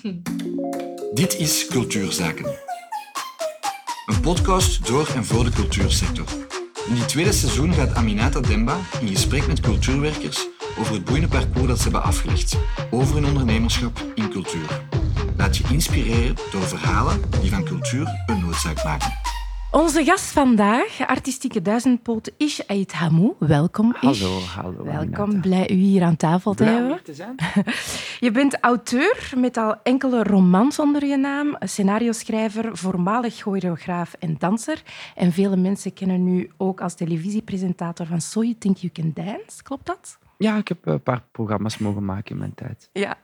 Dit is Cultuurzaken. Een podcast door en voor de cultuursector. In dit tweede seizoen gaat Aminata Demba in gesprek met cultuurwerkers over het boeiende parcours dat ze hebben afgelegd, over hun ondernemerschap in cultuur. Laat je inspireren door verhalen die van cultuur een noodzaak maken. Onze gast vandaag, artistieke duizendpoot Ish Ait Hamou. Welkom, Ish. Hallo, hallo. Welkom, Aminata. blij u hier aan tafel te Blij hebben. hier te zijn. Je bent auteur met al enkele romans onder je naam, scenario-schrijver, voormalig choreograaf en danser. En vele mensen kennen u ook als televisiepresentator van So You Think You Can Dance. Klopt dat? Ja, ik heb een paar programma's mogen maken in mijn tijd. Ja.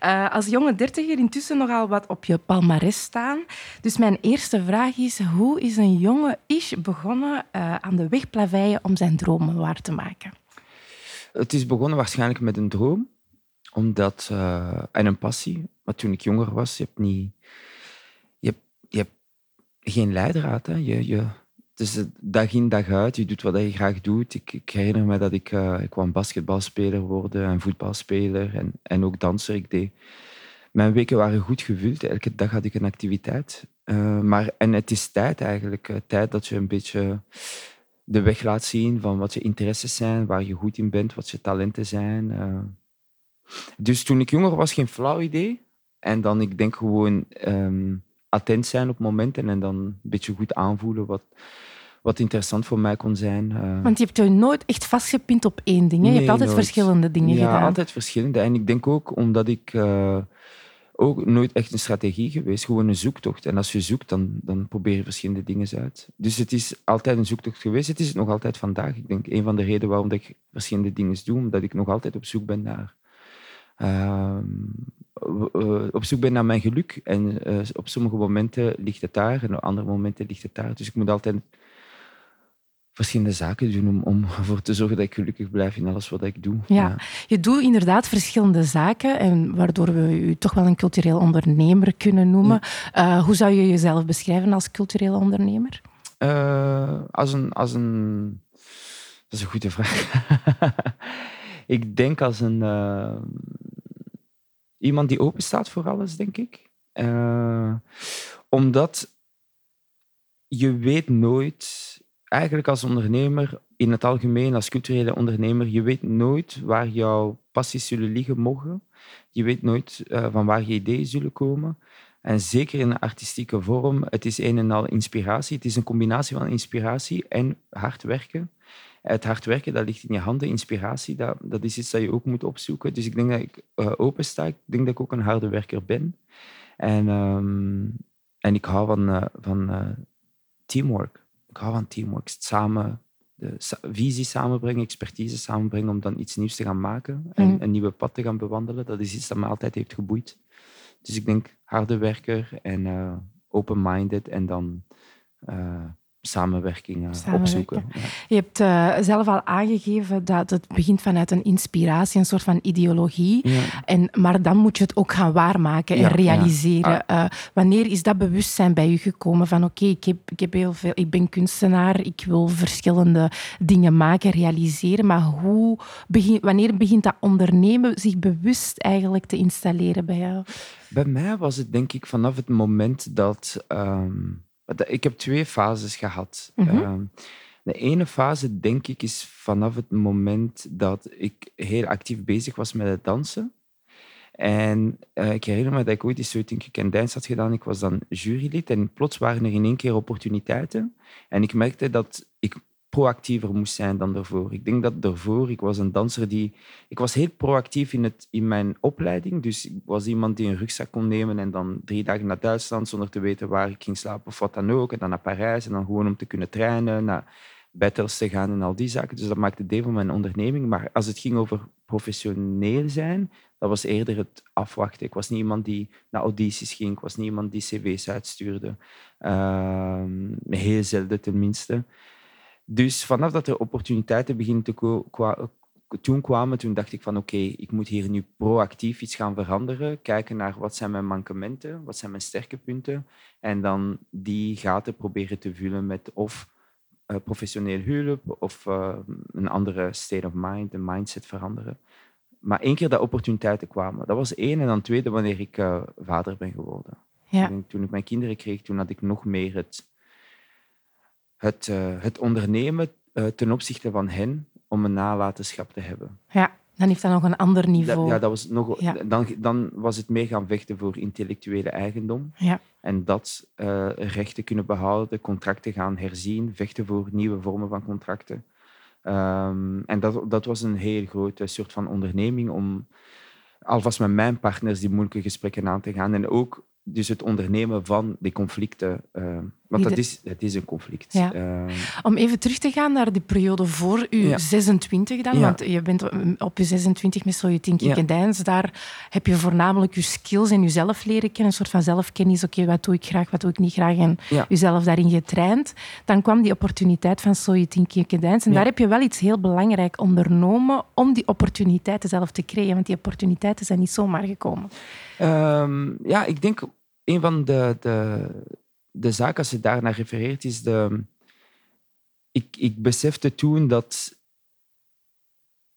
Eh, als jonge dertiger intussen nogal wat op je palmares staan. Dus mijn eerste vraag is, hoe is een jonge Ish begonnen eh, aan de weg plaveien om zijn dromen waar te maken? Het is begonnen waarschijnlijk met een droom omdat, eh, en een passie. Maar toen ik jonger was, je hebt, niet, je hebt, je hebt geen leidraad. Hè. Je, je, is het dag in dag uit. Je doet wat je graag doet. Ik, ik herinner me dat ik, eh, ik wou basketbalspeler worden en voetbalspeler en, en ook danser. Ik deed. Mijn weken waren goed gevuld. Elke dag had ik een activiteit. Eh, maar, en het is tijd eigenlijk. eh, tijd dat je een beetje de weg laat zien van wat je interesses zijn, waar je goed in bent, wat je talenten zijn. eh. Dus toen ik jonger was, geen flauw idee. En dan, ik denk gewoon ehm, attent zijn op momenten en dan een beetje goed aanvoelen wat, wat interessant voor mij kon zijn. eh. Want je hebt je nooit echt vastgepind op één ding. Hè? je Nee, hebt altijd nooit. verschillende dingen ja, gedaan. altijd verschillende. En ik denk ook omdat ik eh, ook nooit echt een strategie geweest, gewoon een zoektocht. En als je zoekt, dan, dan probeer je verschillende dingen uit. Dus het is altijd een zoektocht geweest. Het is het nog altijd vandaag. Ik denk een van de redenen waarom dat ik verschillende dingen doe, omdat ik nog altijd op zoek ben naar. Ehm, eh, op zoek ben naar mijn geluk. En eh, op sommige momenten ligt het daar en op andere momenten ligt het daar. Dus ik moet altijd verschillende zaken doen om, om ervoor te zorgen dat ik gelukkig blijf in alles wat ik doe. Ja. Je doet inderdaad verschillende zaken, en waardoor we u toch wel een cultureel ondernemer kunnen noemen. Eh, hoe zou je jezelf beschrijven als cultureel ondernemer? Eh, als, een, als een. Dat is een goede vraag. ik denk als een. eh, iemand die open staat voor alles, denk ik. Eh, omdat je weet nooit, eigenlijk als ondernemer, in het algemeen, als culturele ondernemer, je weet nooit waar jouw passies zullen liggen mogen. Je weet nooit eh, van waar je ideeën zullen komen. En zeker in een artistieke vorm, het is een en al inspiratie. Het is een combinatie van inspiratie en hard werken. Het hard werken, dat ligt in je handen. Inspiratie, dat, dat is iets dat je ook moet opzoeken. Dus ik denk dat ik eh, open sta. Ik denk dat ik ook een harde werker ben. En, ehm, en ik hou van, eh, van eh, teamwork. Ik hou van teamwork. Samen, de sa- visie samenbrengen, expertise samenbrengen om dan iets nieuws te gaan maken en Mhm. een nieuwe pad te gaan bewandelen. Dat is iets dat me altijd heeft geboeid. Dus ik denk harde werker en open-minded en dan samenwerking opzoeken. Ja. Je hebt eh, zelf al aangegeven dat het begint vanuit een inspiratie, een soort van ideologie. Ja. En, maar dan moet je het ook gaan waarmaken en Ja, realiseren. Eh, wanneer is dat bewustzijn bij u gekomen van oké, ik, heb, ik, heb heel veel, ik ben kunstenaar, ik wil verschillende dingen maken, realiseren. Maar hoe begin, wanneer begint dat ondernemen zich bewust eigenlijk te installeren bij jou? Bij mij was het denk ik vanaf het moment dat... ehm, dat- ik heb twee fases gehad. Mhm. Ehm, de ene fase, denk ik, is vanaf het moment dat ik heel actief bezig was met het dansen. En eh, ik herinner me dat ik ooit eens zo Think You Dance had gedaan. Ik was dan jurylid en plots waren er in één keer opportuniteiten. En ik merkte dat ik proactiever moest zijn dan daarvoor. Ik denk dat daarvoor, ik was een danser die... Ik was heel proactief in, het, in mijn opleiding. Dus ik was iemand die een rugzak kon nemen en dan drie dagen naar Duitsland zonder te weten waar ik ging slapen of wat dan ook. En dan naar Parijs en dan gewoon om te kunnen trainen, naar battles te gaan en al die zaken. Dus dat maakte deel van mijn onderneming. Maar als het ging over professioneel zijn, dat was eerder het afwachten. Ik was niet iemand die naar audities ging. Ik was niet iemand die cv's uitstuurde. Ehm, heel zelden tenminste. Dus vanaf dat er opportuniteiten beginnen te ko- kwa- toen kwamen, toen dacht ik van oké, ik moet hier nu proactief iets gaan veranderen. Kijken naar wat zijn mijn mankementen, wat zijn mijn sterke punten. En dan die gaten proberen te vullen met of eh, professioneel hulp of eh, een andere state of mind, een mindset veranderen. maar één keer dat opportuniteiten kwamen. Dat was één. En dan tweede, wanneer ik uh, vader ben geworden. Ja. Toen ik mijn kinderen kreeg, toen had ik nog meer het, het, uh, het ondernemen uh, ten opzichte van hen om een nalatenschap te hebben. Ja, dan heeft dat nog een ander niveau. Dat, ja, dat was nog, ja. dan, dan was het meer gaan vechten voor intellectuele eigendom. Ja. En dat uh, rechten kunnen behouden, contracten gaan herzien, vechten voor nieuwe vormen van contracten. Um, en dat, dat was een heel grote soort van onderneming om alvast met mijn partners die moeilijke gesprekken aan te gaan. En ook dus het ondernemen van die conflicten. Uh, want dat is, het is een conflict. Ja. Uh, Om even terug te gaan naar die periode voor u Ja. 26 dan, Ja. want je bent op je 26 met Tinky Ja. Gedijns. Daar heb je voornamelijk je skills en jezelf leren kennen, een soort van zelfkennis. Oké, wat doe ik graag, wat doe ik niet graag en jezelf daarin getraind. Dan kwam die opportuniteit van Soje Tinky Gedijns en daar heb je wel iets heel belangrijk ondernomen om die opportuniteiten zelf te creëren, want die opportuniteiten zijn niet zomaar gekomen. Ehm, ja, ik denk een van de, de, de zaken, als je daarnaar refereert, is de. Ik, ik besefte toen dat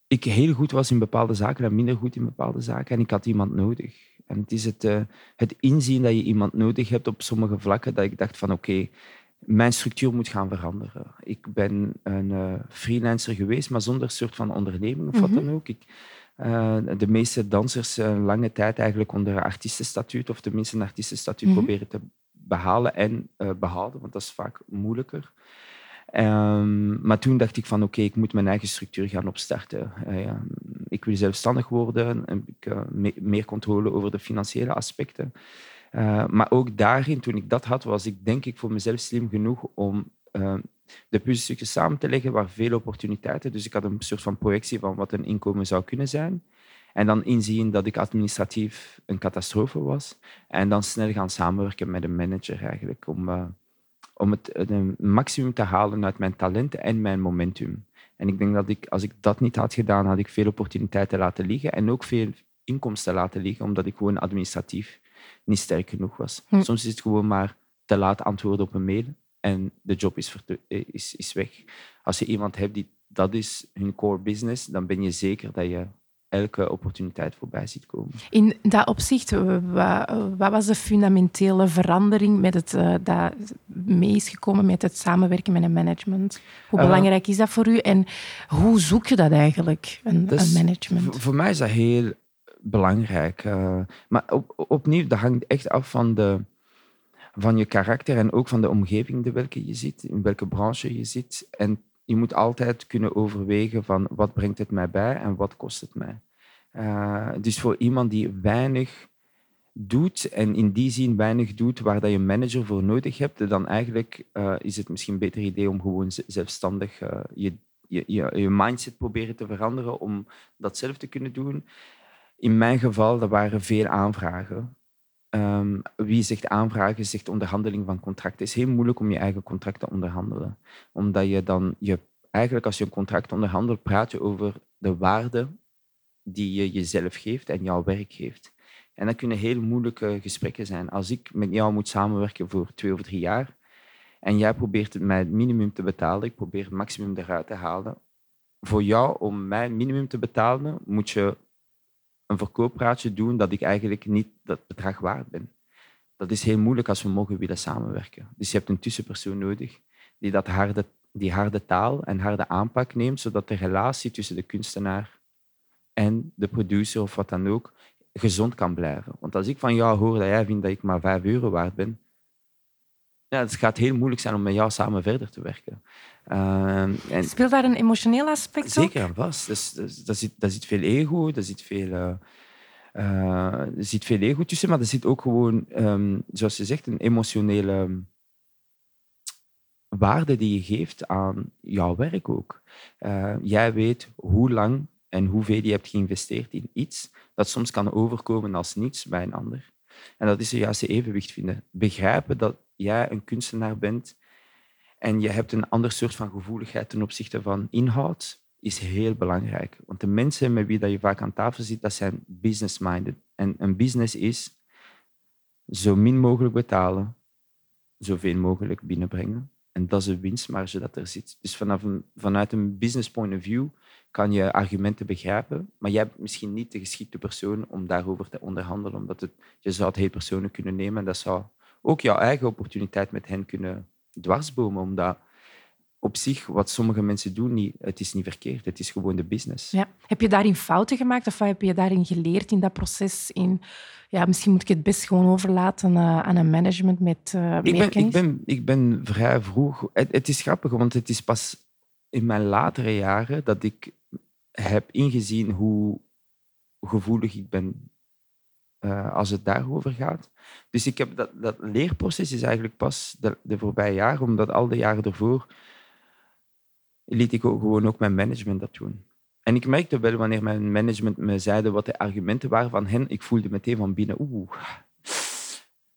ik heel goed was in bepaalde zaken en minder goed in bepaalde zaken. En ik had iemand nodig. En het is het, eh, het inzien dat je iemand nodig hebt op sommige vlakken, dat ik dacht van oké, mijn structuur moet gaan veranderen. Ik ben een eh, freelancer geweest, maar zonder soort van onderneming of wat Mhm. dan ook. Ik, eh, de meeste dansers een lange tijd eigenlijk onder een artiestenstatuut, of tenminste een artiestenstatuut Mhm. proberen te behalen en eh, behouden, want dat is vaak moeilijker. Ehm, maar toen dacht ik van oké, ik moet mijn eigen structuur gaan opstarten. Eh, ja, ik wil zelfstandig worden, en ik, eh, me- meer controle over de financiële aspecten. Maar ook daarin, toen ik dat had, was ik denk ik voor mezelf slim genoeg om eh, de puzzelstukjes samen te leggen waar veel opportuniteiten. Dus ik had een soort van projectie van wat een inkomen zou kunnen zijn. En dan inzien dat ik administratief een catastrofe was. En dan snel gaan samenwerken met een manager eigenlijk. Om, eh, om het, het maximum te halen uit mijn talenten en mijn momentum. En ik denk dat ik, als ik dat niet had gedaan, had ik veel opportuniteiten laten liggen. En ook veel inkomsten laten liggen, omdat ik gewoon administratief niet sterk genoeg was. Hm. Soms is het gewoon maar te laat antwoorden op een mail en de job is, verte- is, is weg. Als je iemand hebt die dat is hun core business, dan ben je zeker dat je elke opportuniteit voorbij ziet komen. In dat opzicht, wat, wat was de fundamentele verandering met het, eh, dat mee is gekomen met het samenwerken met een management? Hoe Eh, belangrijk is dat voor u en hoe zoek je dat eigenlijk, een, management? Voor, mij is dat heel belangrijk. eh, maar op, opnieuw, dat hangt echt af van, de, van je karakter en ook van de omgeving in welke je zit, in welke branche je zit. En je moet altijd kunnen overwegen van wat brengt het mij bij en wat kost het mij. Eh, dus voor iemand die weinig doet en in die zin weinig doet waar dat je manager voor nodig hebt, dan eigenlijk eh, is het misschien een beter idee om gewoon zelfstandig eh, je, je, je, je mindset proberen te veranderen om dat zelf te kunnen doen. In mijn geval, er waren veel aanvragen. Ehm, wie zegt aanvragen, zegt onderhandeling van contracten. Het is heel moeilijk om je eigen contract te onderhandelen. Omdat je dan, je, eigenlijk als je een contract onderhandelt, praat je over de waarde die je jezelf geeft en jouw werk geeft. En dat kunnen heel moeilijke gesprekken zijn. Als ik met jou moet samenwerken voor twee of drie jaar en jij probeert mij het minimum te betalen, ik probeer het maximum eruit te halen. Voor jou, om mij minimum te betalen, moet je een verkooppraatje doen dat ik eigenlijk niet dat bedrag waard ben. Dat is heel moeilijk als we mogen willen samenwerken. Dus je hebt een tussenpersoon nodig die dat harde, die harde taal en harde aanpak neemt, zodat de relatie tussen de kunstenaar en de producer of wat dan ook gezond kan blijven. Want als ik van jou hoor dat jij vindt dat ik maar 5 euro waard ben, ja, het gaat heel moeilijk zijn om met jou samen verder te werken. Ehm, en Speelt daar een emotioneel aspect zeker en vast. Dus, dus, daar, zit, daar zit veel ego, daar zit veel, er zit veel ego tussen, maar er zit ook gewoon, ehm, zoals je zegt, een emotionele waarde die je geeft aan jouw werk ook. Eh, jij weet hoe lang en hoeveel je hebt geïnvesteerd in iets dat soms kan overkomen als niets bij een ander. En dat is de juiste evenwicht vinden. Begrijpen dat jij een kunstenaar bent en je hebt een ander soort van gevoeligheid ten opzichte van inhoud, is heel belangrijk. Want de mensen met wie je vaak aan tafel zit, dat zijn business-minded. En een business is zo min mogelijk betalen, zoveel mogelijk binnenbrengen. En dat is de winstmarge dat er zit. Dus vanaf een, vanuit een business point of view kan je argumenten begrijpen, maar jij bent misschien niet de geschikte persoon om daarover te onderhandelen, omdat het, je zou het heel persoonlijk kunnen nemen en dat zou ook jouw eigen opportuniteit met hen kunnen dwarsbomen, omdat op zich, wat sommige mensen doen, niet, het is niet verkeerd. Het is gewoon de business. Ja. Heb je daarin fouten gemaakt of wat heb je daarin geleerd in dat proces? In, ja, misschien moet ik het best gewoon overlaten uh, aan een management met uh, ik ben, ik, ben, ik ben vrij vroeg... Het, het, is grappig, want het is pas in mijn latere jaren dat ik heb ingezien hoe gevoelig ik ben uh, als het daarover gaat. Dus ik heb dat, dat leerproces is eigenlijk pas de, de voorbije jaren, omdat al de jaren ervoor liet ik ook gewoon ook mijn management dat doen. En ik merkte wel wanneer mijn management me zeiden wat de argumenten waren van hen, ik voelde meteen van binnen, oeh,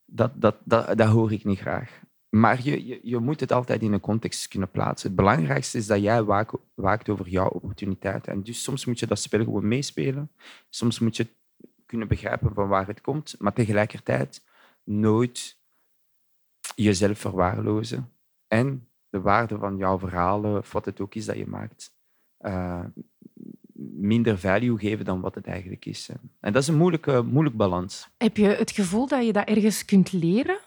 dat, dat, dat, dat hoor ik niet graag. Maar je, je, moet het altijd in een context kunnen plaatsen. Het belangrijkste is dat jij waakt, waakt over jouw opportuniteiten. En dus soms moet je dat spel gewoon meespelen. Soms moet je kunnen begrijpen van waar het komt, maar tegelijkertijd nooit jezelf verwaarlozen. En de waarde van jouw verhalen, of wat het ook is dat je maakt, uh, minder value geven dan wat het eigenlijk is. En dat is een moeilijke, moeilijk balans. Heb je het gevoel dat je dat ergens kunt leren?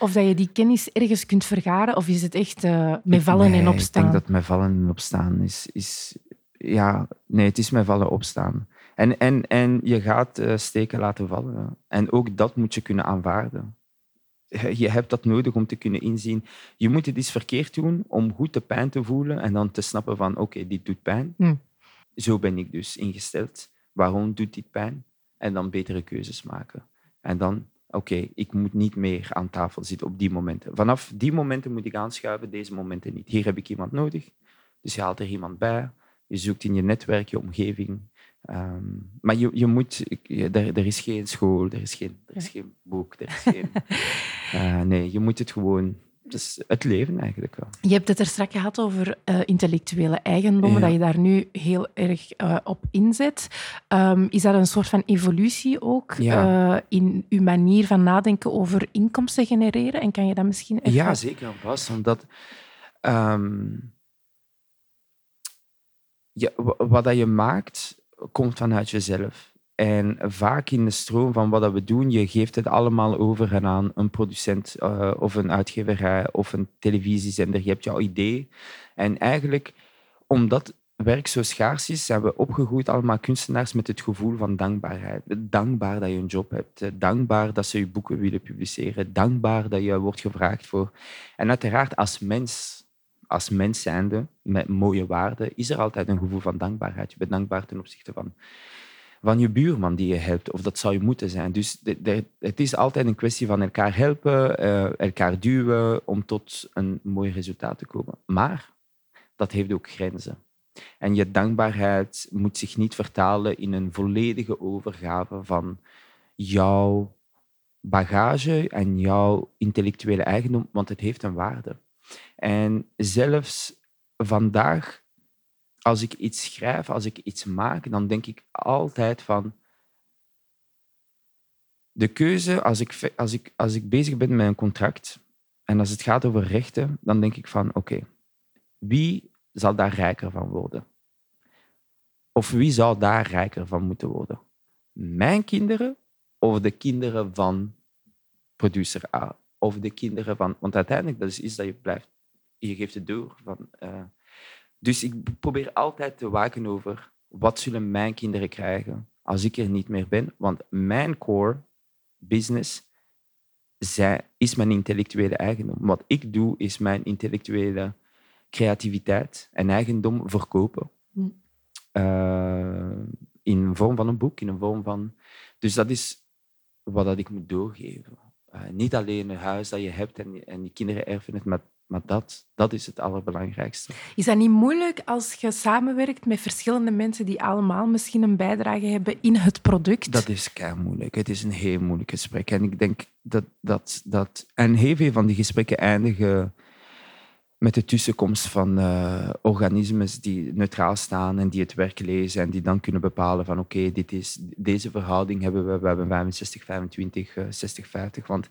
Of dat je die kennis ergens kunt vergaren? Of is het echt uh, met vallen en opstaan? Ik denk dat met vallen en opstaan is... is ja, nee, het is met vallen opstaan. En, en, en je gaat uh, steken laten vallen. En ook dat moet je kunnen aanvaarden je hebt dat nodig om te kunnen inzien. Je moet het eens verkeerd doen om goed de pijn te voelen en dan te snappen van oké, dit doet pijn. Hm. Zo ben ik dus ingesteld. Waarom doet dit pijn? En dan betere keuzes maken. En dan, oké, ik moet niet meer aan tafel zitten op die momenten. Vanaf die momenten moet ik aanschuiven, deze momenten niet. Hier heb ik iemand nodig, dus je haalt er iemand bij. Je zoekt in je netwerk, je omgeving, Um, maar je, je moet, er, er, is geen school, er is geen, er is geen boek, er is geen. Uh, nee, je moet het gewoon. Het is het leven eigenlijk wel. Je hebt het er straks gehad over uh, intellectuele eigendommen, ja. dat je daar nu heel erg uh, op inzet. Um, is dat een soort van evolutie ook ja. in uw manier van nadenken over inkomsten genereren? En kan je dat misschien even... Ja, zeker en vast. Omdat um, ja, wat dat je maakt, komt vanuit jezelf. En vaak in de stroom van wat we doen, je geeft het allemaal over aan een producent uh, of een uitgeverij of een televisiezender. Je hebt jouw idee. En eigenlijk, omdat werk zo schaars is, zijn we opgegroeid allemaal kunstenaars met het gevoel van dankbaarheid. Dankbaar dat je een job hebt. Dankbaar dat ze je boeken willen publiceren. Dankbaar dat je wordt gevraagd voor. En uiteraard als mens als mens zijnde, met mooie waarden, is er altijd een gevoel van dankbaarheid. Je bent dankbaar ten opzichte van, van je buurman die je helpt, of dat zou je moeten zijn. Dus het is altijd een kwestie van elkaar helpen, uh, elkaar duwen om tot een mooi resultaat te komen. Maar dat heeft ook grenzen. En je dankbaarheid moet zich niet vertalen in een volledige overgave van jouw bagage en jouw intellectuele eigendom, want het heeft een waarde. En zelfs vandaag, als ik iets schrijf, als ik iets maak, dan denk ik altijd van de keuze, als ik, als ik, als ik bezig ben met een contract en als het gaat over rechten, dan denk ik van oké, wie zal daar rijker van worden? Of wie zou daar rijker van moeten worden? Mijn kinderen of de kinderen van producer A? Of de kinderen van... Want uiteindelijk, dat is iets dat je blijft je geeft het door. Van, uh, dus ik probeer altijd te waken over wat zullen mijn kinderen krijgen als ik er niet meer ben. Want mijn core business zij, is mijn intellectuele eigendom. Wat ik doe, is mijn intellectuele creativiteit en eigendom verkopen. Hm. Uh, in een vorm van een boek, in een vorm van... Dus dat is wat dat ik moet doorgeven. Uh, niet alleen een huis dat je hebt en, en je kinderen erven het, maar maar dat, dat is het allerbelangrijkste. Is dat niet moeilijk als je samenwerkt met verschillende mensen die allemaal misschien een bijdrage hebben in het product? Dat is kei moeilijk. Het is een heel moeilijk gesprek. En ik denk dat... dat, dat en heel veel van die gesprekken eindigen met de tussenkomst van uh, organismes die neutraal staan en die het werk lezen en die dan kunnen bepalen van oké, dit is deze verhouding hebben we, we hebben 65, 25, uh, 60, 50. Want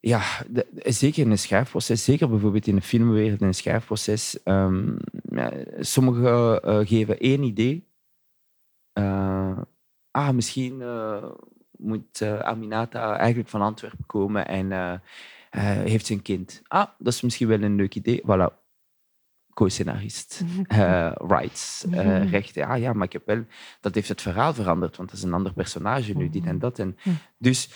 ja, de- zeker in een schrijfproces, zeker bijvoorbeeld in een filmwereld, een schrijfproces. ehm, ja, sommigen eh, geven één idee. Eh, ah, misschien moet Aminata eigenlijk van Antwerpen komen en eh, heeft ze een kind. Ah, dat is misschien wel een leuk idee. Voilà. Co-scenarist. Eh, rights, eh, rechten. Ah ja, maar ik heb wel... Dat heeft het verhaal veranderd, want dat is een ander personage nu, dit en dat. En. Dus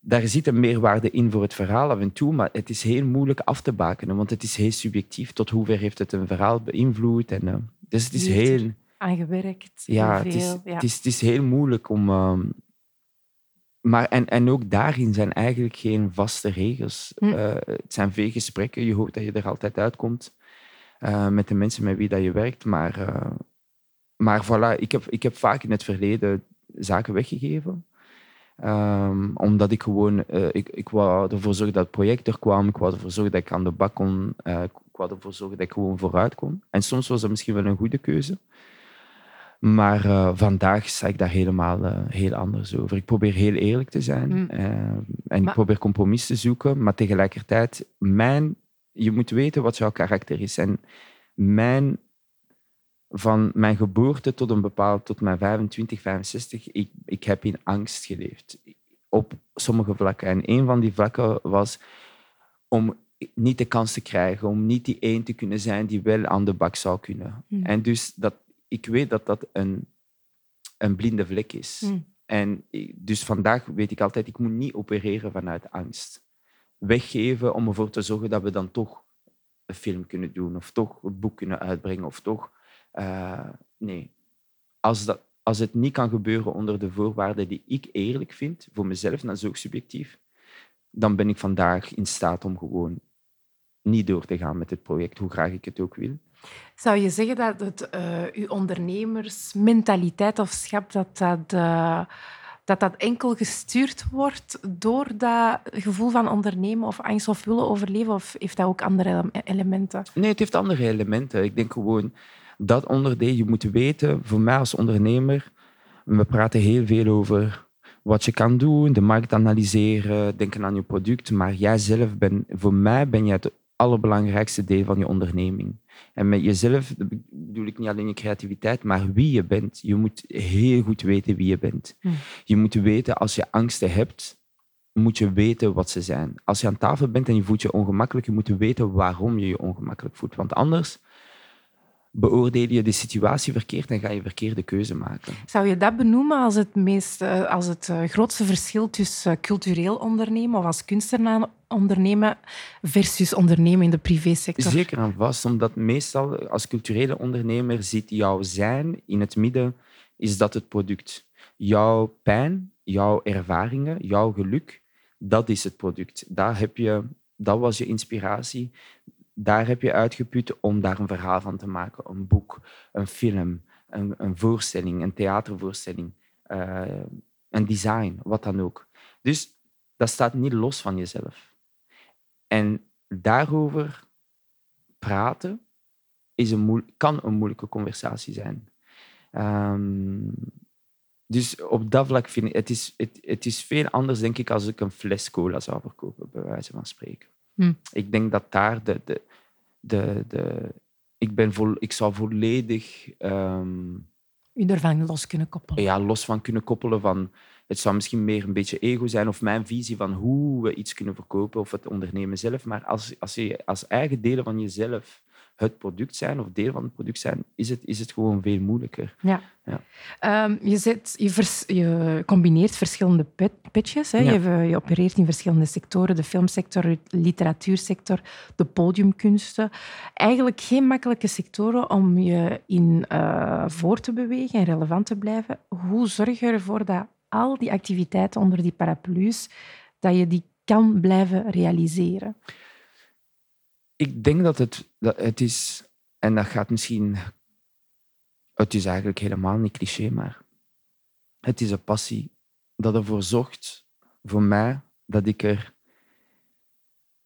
daar zit een meerwaarde in voor het verhaal af en toe, maar het is heel moeilijk af te bakenen, want het is heel subjectief. Tot hoever heeft het een verhaal beïnvloed? En, dus het is heel... Aan gewerkt. Ja, het is, ja. Het, is, het is heel moeilijk om... ehm, maar, en, en ook daarin zijn eigenlijk geen vaste regels. Hm. Eh, het zijn veel gesprekken. Je hoopt dat je er altijd uitkomt eh, met de mensen met wie dat je werkt. Maar, eh, maar voilà, ik heb, ik heb vaak in het verleden zaken weggegeven. Ehm, omdat ik gewoon... ik, ik wou ervoor zorgen dat het project er kwam. Ik wou ervoor zorgen dat ik aan de bak kon. ik wou ervoor zorgen dat ik gewoon vooruit kon. En soms was dat misschien wel een goede keuze. Maar eh, vandaag sta ik daar helemaal eh, heel anders over. Ik probeer heel eerlijk te zijn. Mm. eh, en ik probeer compromis te zoeken. Maar tegelijkertijd, mijn, je moet weten wat jouw karakter is. En mijn, van mijn geboorte tot een bepaald, tot mijn 25, 65, ik, ik heb in angst geleefd. Op sommige vlakken. En een van die vlakken was om niet de kans te krijgen, om niet die één te kunnen zijn die wel aan de bak zou kunnen. Mm. En dus dat, ik weet dat dat een, een blinde vlek is. Mm. En dus vandaag weet ik altijd, ik moet niet opereren vanuit angst. Weggeven om ervoor te zorgen dat we dan toch een film kunnen doen, of toch een boek kunnen uitbrengen, of toch... eh, nee. Als, dat, als het niet kan gebeuren onder de voorwaarden die ik eerlijk vind, voor mezelf, dat is ook subjectief, dan ben ik vandaag in staat om gewoon niet door te gaan met het project, hoe graag ik het ook wil. Zou je zeggen dat het, eh, uw ondernemersmentaliteit of schap, dat dat, eh, dat dat enkel gestuurd wordt door dat gevoel van ondernemen of angst of willen overleven? Of heeft dat ook andere ele- elementen? Nee, het heeft andere elementen. Ik denk gewoon dat onderdeel, je moet weten, voor mij als ondernemer, we praten heel veel over wat je kan doen, de markt analyseren, denken aan je product, maar jij zelf ben, voor mij ben je het allerbelangrijkste deel van je onderneming. En met jezelf bedoel ik niet alleen je creativiteit, maar wie je bent. Je moet heel goed weten wie je bent. Hmm. Je moet weten, als je angsten hebt, moet je weten wat ze zijn. Als je aan tafel bent en je voelt je ongemakkelijk, je moet weten waarom je je ongemakkelijk voelt. Want anders beoordeel je de situatie verkeerd en ga je verkeerde keuze maken. Zou je dat benoemen als het, meest, eh, als het eh, grootste verschil tussen eh, cultureel ondernemen of als kunstenaar ondernemen versus ondernemen in de privésector? Zeker en vast, omdat meestal als culturele ondernemer ziet jouw zijn in het midden, is dat het product. Jouw pijn, jouw ervaringen, jouw geluk, dat is het product. Daar heb je, dat was je inspiratie. Daar heb je uitgeput om daar een verhaal van te maken. Een boek, een film, een, een voorstelling, een theatervoorstelling, eh, een design, wat dan ook. Dus dat staat niet los van jezelf. En daarover praten is een kan een moeilijke conversatie zijn. Ehm, dus op dat vlak vind ik, het is, het, het is veel anders, denk ik, als ik een fles cola zou verkopen, bij wijze van spreken. Hm. Ik denk dat daar de... de, de, de ik, ben vol, ik zou volledig ehm, U ervan los kunnen koppelen. ja, los van kunnen koppelen van... Het zou misschien meer een beetje ego zijn of mijn visie van hoe we iets kunnen verkopen of het ondernemen zelf. Maar als, als je als eigen delen van jezelf het product zijn of deel van het product zijn, is het, is het gewoon veel moeilijker. Ja. Ja. Ehm, je, zet, je, vers- je combineert verschillende pet- pitches. Hè? Ja. Je, je opereert in verschillende sectoren. De filmsector, de literatuursector, de podiumkunsten. Eigenlijk geen makkelijke sectoren om je in eh, voor te bewegen en relevant te blijven. Hoe zorg je ervoor dat al die activiteiten onder die paraplu's, dat je die kan blijven realiseren? Ik denk dat het, dat het is, en dat gaat misschien, het is eigenlijk helemaal niet cliché, maar het is een passie dat ervoor zorgt, voor mij, dat ik er.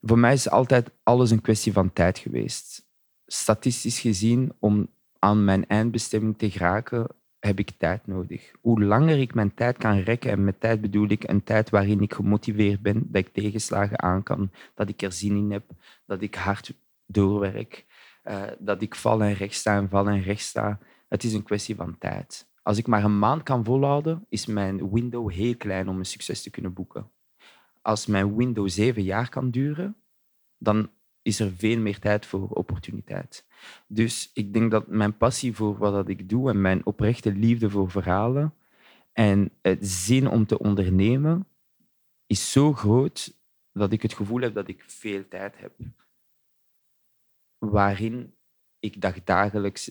Voor mij is altijd alles een kwestie van tijd geweest. Statistisch gezien, om aan mijn eindbestemming te geraken, heb ik tijd nodig. Hoe langer ik mijn tijd kan rekken, en met tijd bedoel ik een tijd waarin ik gemotiveerd ben, dat ik tegenslagen aan kan, dat ik er zin in heb, dat ik hard doorwerk, uh, dat ik val en recht sta en val en recht sta. Het is een kwestie van tijd. Als ik maar een maand kan volhouden, is mijn window heel klein om een succes te kunnen boeken. Als mijn window zeven jaar kan duren, dan is er veel meer tijd voor opportuniteit. Dus ik denk dat mijn passie voor wat ik doe en mijn oprechte liefde voor verhalen en het zin om te ondernemen is zo groot dat ik het gevoel heb dat ik veel tijd heb. Waarin ik dagdagelijks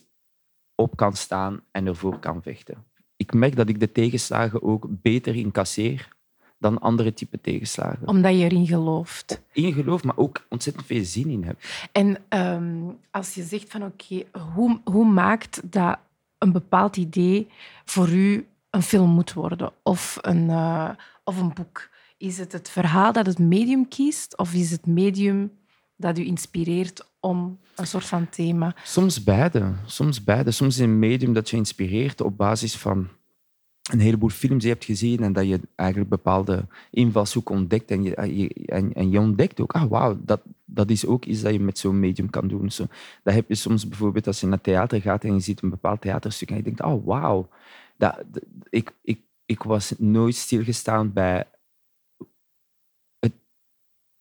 op kan staan en ervoor kan vechten. Ik merk dat ik de tegenslagen ook beter incasseer dan andere type tegenslagen. Omdat je erin gelooft. In geloof, maar ook ontzettend veel zin in heb. En ehm, als je zegt van oké, hoe, hoe maakt dat een bepaald idee voor u een film moet worden of een, uh, of een boek? Is het het verhaal dat het medium kiest of is het medium dat u inspireert om een soort van thema? Soms beide. Soms beide. Soms is een medium dat je inspireert op basis van een heleboel films je hebt gezien en dat je eigenlijk bepaalde invalshoek ontdekt en je, en, en je ontdekt ook, ah wauw, dat, dat is ook iets dat je met zo'n medium kan doen. Zo, dat heb je soms bijvoorbeeld als je naar theater gaat en je ziet een bepaald theaterstuk en je denkt, oh wauw, ik, ik, ik was nooit stilgestaan bij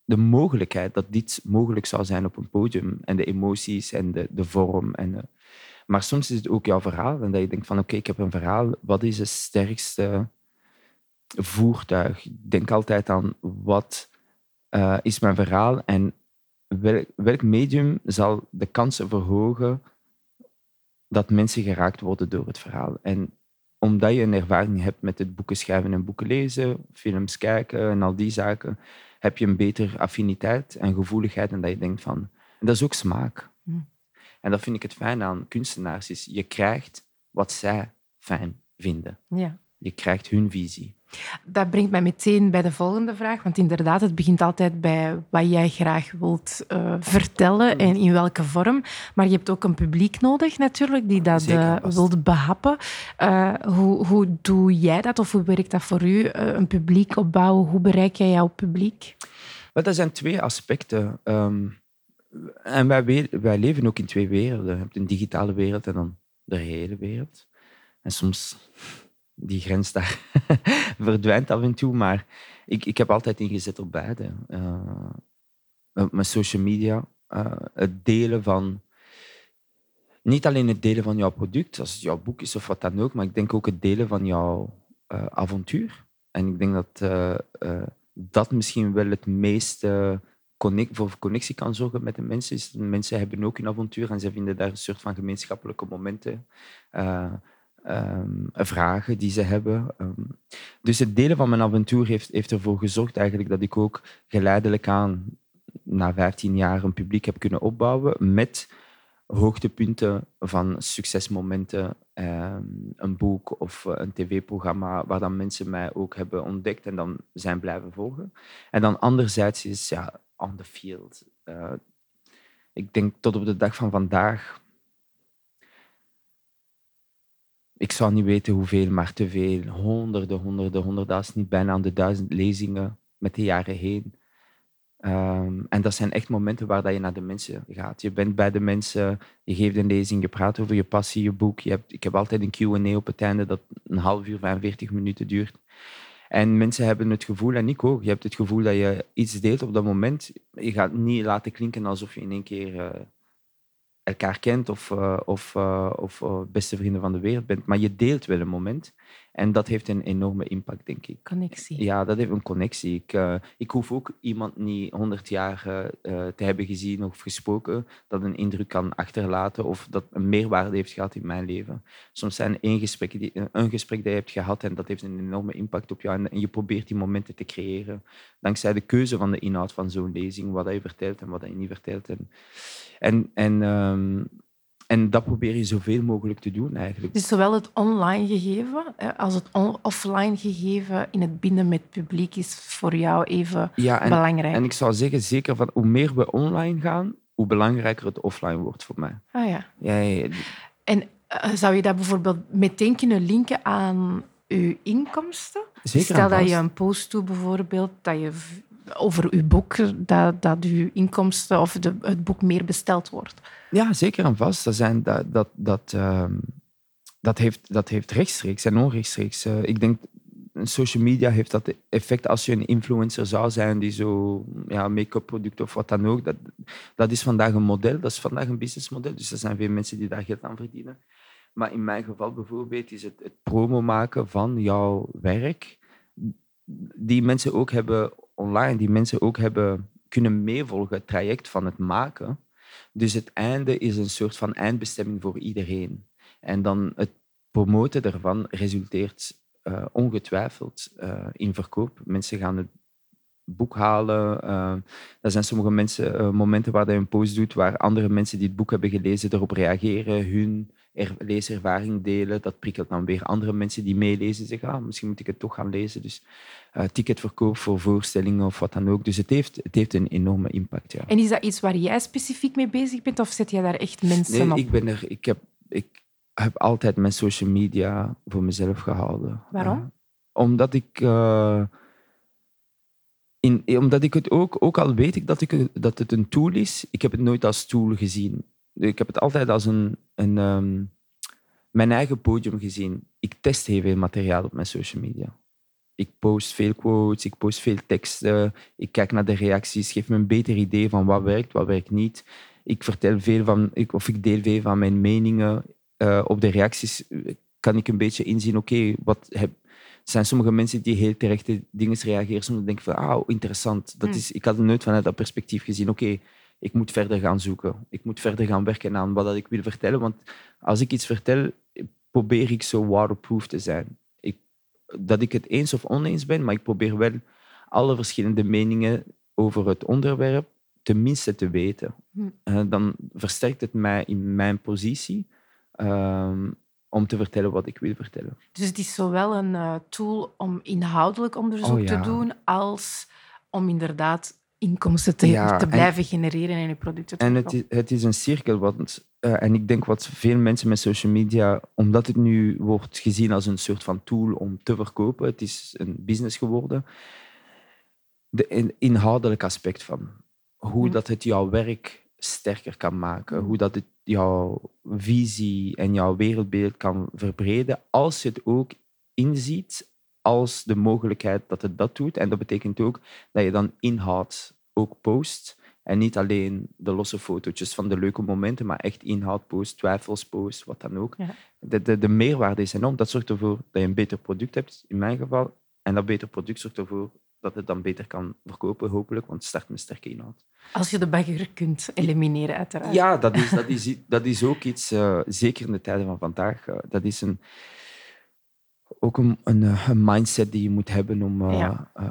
de mogelijkheid dat dit mogelijk zou zijn op een podium en de emoties en de, de vorm en maar soms is het ook jouw verhaal. En dat je denkt van oké, ik heb een verhaal. Wat is het sterkste voertuig? Ik denk altijd aan wat uh, is mijn verhaal en welk, medium zal de kansen verhogen dat mensen geraakt worden door het verhaal. En omdat je een ervaring hebt met het boeken schrijven en boeken lezen, films kijken en al die zaken, heb je een betere affiniteit en gevoeligheid en dat je denkt van... Dat is ook smaak. Hmm. En dat vind ik het fijn aan kunstenaars, is je krijgt wat zij fijn vinden. Ja. Je krijgt hun visie. Dat brengt mij meteen bij de volgende vraag. Want inderdaad, het begint altijd bij wat jij graag wilt uh, vertellen en in welke vorm. Maar je hebt ook een publiek nodig natuurlijk, die dat uh, wilt behappen. Uh, hoe, hoe doe jij dat of hoe werkt dat voor u? een publiek opbouwen, hoe bereik jij jouw publiek? Wel, dat zijn twee aspecten. Um, en wij, wij leven ook in twee werelden. Je hebt een digitale wereld en dan de hele wereld. En soms die grens daar verdwijnt af en toe, maar ik, ik heb altijd ingezet op beide. Uh, met social media, uh, het delen van... Niet alleen het delen van jouw product, als het jouw boek is of wat dan ook, maar ik denk ook het delen van jouw avontuur. En ik denk dat dat misschien wel het meeste connect, voor connectie kan zorgen met de mensen. Mensen hebben ook een avontuur en ze vinden daar een soort van gemeenschappelijke momenten. Uh, vragen die ze hebben. Um, dus het delen van mijn avontuur heeft, heeft ervoor gezorgd eigenlijk dat ik ook geleidelijk aan na 15 jaar een publiek heb kunnen opbouwen met hoogtepunten van succesmomenten, um, een boek of een tv-programma waar dan mensen mij ook hebben ontdekt en dan zijn blijven volgen. En dan anderzijds is ja, on the field. Uh, ik denk tot op de dag van vandaag. Ik zou niet weten hoeveel, maar te veel. Honderden, honderden, honderdduizend, niet bijna aan de duizend lezingen met de jaren heen. Um, en dat zijn echt momenten waar dat je naar de mensen gaat. Je bent bij de mensen, je geeft een lezing, je praat over je passie, je boek. Je hebt, ik heb altijd een Q&A op het einde dat een half uur, 45 minuten duurt. En mensen hebben het gevoel, en ik ook, je hebt het gevoel dat je iets deelt op dat moment. Je gaat niet laten klinken alsof je in één keer uh, elkaar kent of, uh, of, uh, of beste vrienden van de wereld bent, maar je deelt wel een moment. En dat heeft een enorme impact, denk ik. Connectie. Ja, dat heeft een connectie. Ik, uh, ik hoef ook iemand niet honderd jaar uh, te hebben gezien of gesproken dat een indruk kan achterlaten of dat een meerwaarde heeft gehad in mijn leven. Soms zijn één gesprek die, een gesprek dat je hebt gehad en dat heeft een enorme impact op jou. En, je probeert die momenten te creëren dankzij de keuze van de inhoud van zo'n lezing, wat je vertelt en wat je niet vertelt. En, en, en um, en dat probeer je zoveel mogelijk te doen eigenlijk. Dus zowel het online gegeven als het offline gegeven in het binden met het publiek is voor jou even ja, en, belangrijk. En ik zou zeggen, zeker van hoe meer we online gaan, hoe belangrijker het offline wordt voor mij. Ah ja. ja, ja, En Eh, zou je dat bijvoorbeeld meteen kunnen linken aan je inkomsten? Zeker Stel dat je een post doet bijvoorbeeld, dat je over je boek, dat, dat je inkomsten of de, het boek meer besteld wordt. Ja, zeker en vast. Dat, zijn, dat, dat, dat, ehm, dat, heeft, dat heeft rechtstreeks en onrechtstreeks. Eh, ik denk, social media heeft dat effect als je een influencer zou zijn die zo ja, make-up producten of wat dan ook. Dat, dat is vandaag een model, dat is vandaag een businessmodel. Dus er zijn veel mensen die daar geld aan verdienen. Maar in mijn geval bijvoorbeeld is het, het promo maken van jouw werk, die mensen ook hebben online, die mensen ook hebben kunnen meevolgen, het traject van het maken. Dus het einde is een soort van eindbestemming voor iedereen. En dan het promoten daarvan resulteert eh, ongetwijfeld eh, in verkoop. Mensen gaan het boek halen. eh, er zijn sommige mensen, momenten waar je een post doet waar andere mensen die het boek hebben gelezen erop reageren, hun er, leeservaring delen. Dat prikkelt dan weer andere mensen die meelezen. Zeggen, ah, misschien moet ik het toch gaan lezen. Dus eh, ticketverkoop voor voorstellingen of wat dan ook. Dus het heeft, het heeft een enorme impact. Ja. En is dat iets waar jij specifiek mee bezig bent of zet je daar echt mensen Nee, op? ik, ben er, ik, heb, ik heb altijd mijn social media voor mezelf gehouden. Waarom? Eh, omdat ik... eh, in, omdat ik het ook, ook al weet ik dat, ik dat het een tool is, ik heb het nooit als tool gezien. Ik heb het altijd als een, een, ehm, mijn eigen podium gezien. Ik test heel veel materiaal op mijn social media. Ik post veel quotes, ik post veel teksten, ik kijk naar de reacties, geef me een beter idee van wat werkt, wat werkt niet. Ik vertel veel van, ik, of ik deel veel van mijn meningen. Eh, op de reacties kan ik een beetje inzien, oké, wat heb, zijn sommige mensen die heel terechte dingen reageren, soms denk ik van, ah, interessant. Dat Hmm. is, ik had het nooit vanuit dat perspectief gezien. Oké, ik moet verder gaan zoeken. Ik moet verder gaan werken aan wat dat ik wil vertellen. Want als ik iets vertel, probeer ik zo waterproof te zijn. Ik, dat ik het eens of oneens ben, maar ik probeer wel alle verschillende meningen over het onderwerp tenminste te weten. Hm. Eh, dan versterkt het mij in mijn positie ehm, om te vertellen wat ik wil vertellen. Dus het is zowel een eh, tool om inhoudelijk onderzoek Oh, ja. te doen, als om inderdaad inkomsten te, Ja, te en- blijven genereren en je producten te En het is, het is een cirkel. Want, eh, en ik denk wat veel mensen met social media, omdat het nu wordt gezien als een soort van tool om te verkopen, het is een business geworden. De in- inhoudelijk aspect van hoe Hm. dat het jouw werk sterker kan maken, Hm. hoe dat het jouw visie en jouw wereldbeeld kan verbreden, als je het ook inziet als de mogelijkheid dat het dat doet. En dat betekent ook dat je dan inhoud ook post. En niet alleen de losse fotootjes van de leuke momenten, maar echt inhoud post, twijfels post, wat dan ook. Ja. De, de, de meerwaarde is enorm. Dat zorgt ervoor dat je een beter product hebt, in mijn geval. En dat beter product zorgt ervoor dat het dan beter kan verkopen, hopelijk, want het start met sterke inhoud. Als je de bagger kunt elimineren, uiteraard. Ja, dat is, dat is, dat is ook iets, eh, zeker in de tijden van vandaag, eh, dat is een, ook een, een, eh, een mindset die je moet hebben om... eh, Ja. eh,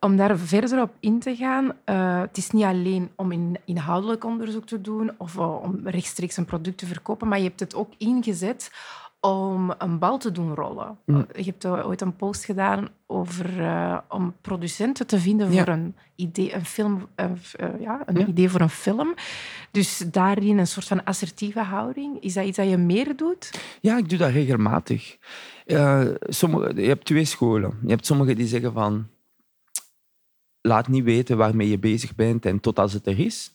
Om daar verder op in te gaan, het is niet alleen om in, inhoudelijk onderzoek te doen of om rechtstreeks een product te verkopen, maar je hebt het ook ingezet om een bal te doen rollen. Mm. Je hebt ooit een post gedaan over om producenten te vinden Ja. voor een idee, een film, ja, een Ja. idee voor een film. Dus daarin een soort van assertieve houding. Is dat iets dat je meer doet? Ja, ik doe dat regelmatig. Eh, sommige, je hebt twee scholen. Je hebt sommigen die zeggen van... Laat niet weten waarmee je bezig bent en tot als het er is.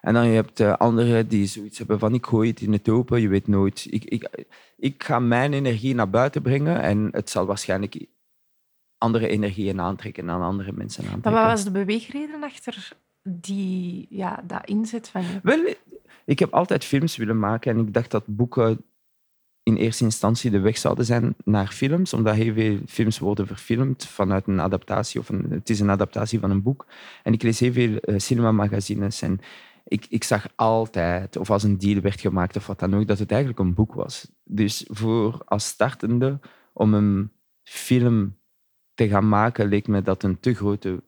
En dan je hebt uh, anderen die zoiets hebben van... Ik gooi het in het open, je weet nooit. Ik, ik, ik ga mijn energie naar buiten brengen en het zal waarschijnlijk andere energieën aantrekken dan andere mensen aantrekken. Maar wat was de beweegreden achter die, ja, dat inzet van je? Wel, ik heb altijd films willen maken en ik dacht dat boeken in eerste instantie de weg zouden zijn naar films, omdat heel veel films worden verfilmd vanuit een adaptatie, of een, het is een adaptatie van een boek. En ik lees heel veel uh, cinemamagazines en ik, ik zag altijd, of als een deal werd gemaakt of wat dan ook, dat het eigenlijk een boek was. Dus voor als startende, om een film te gaan maken, leek me dat een te grote...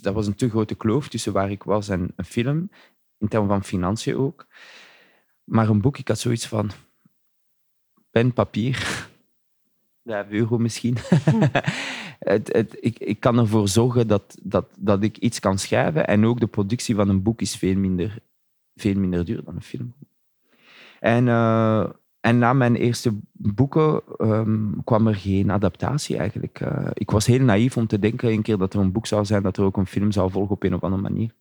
Dat was een te grote kloof tussen waar ik was en een film, in termen van financiën ook. Maar een boek, ik had zoiets van pen, papier, 5 euro misschien. het, ik, ik kan ervoor zorgen dat, dat, dat ik iets kan schrijven. En ook de productie van een boek is veel minder, veel minder duur dan een film. En, uh, en na mijn eerste boeken um, kwam er geen adaptatie eigenlijk. Uh, ik was heel naïef om te denken een keer dat er een boek zou zijn, dat er ook een film zou volgen op een of andere manier.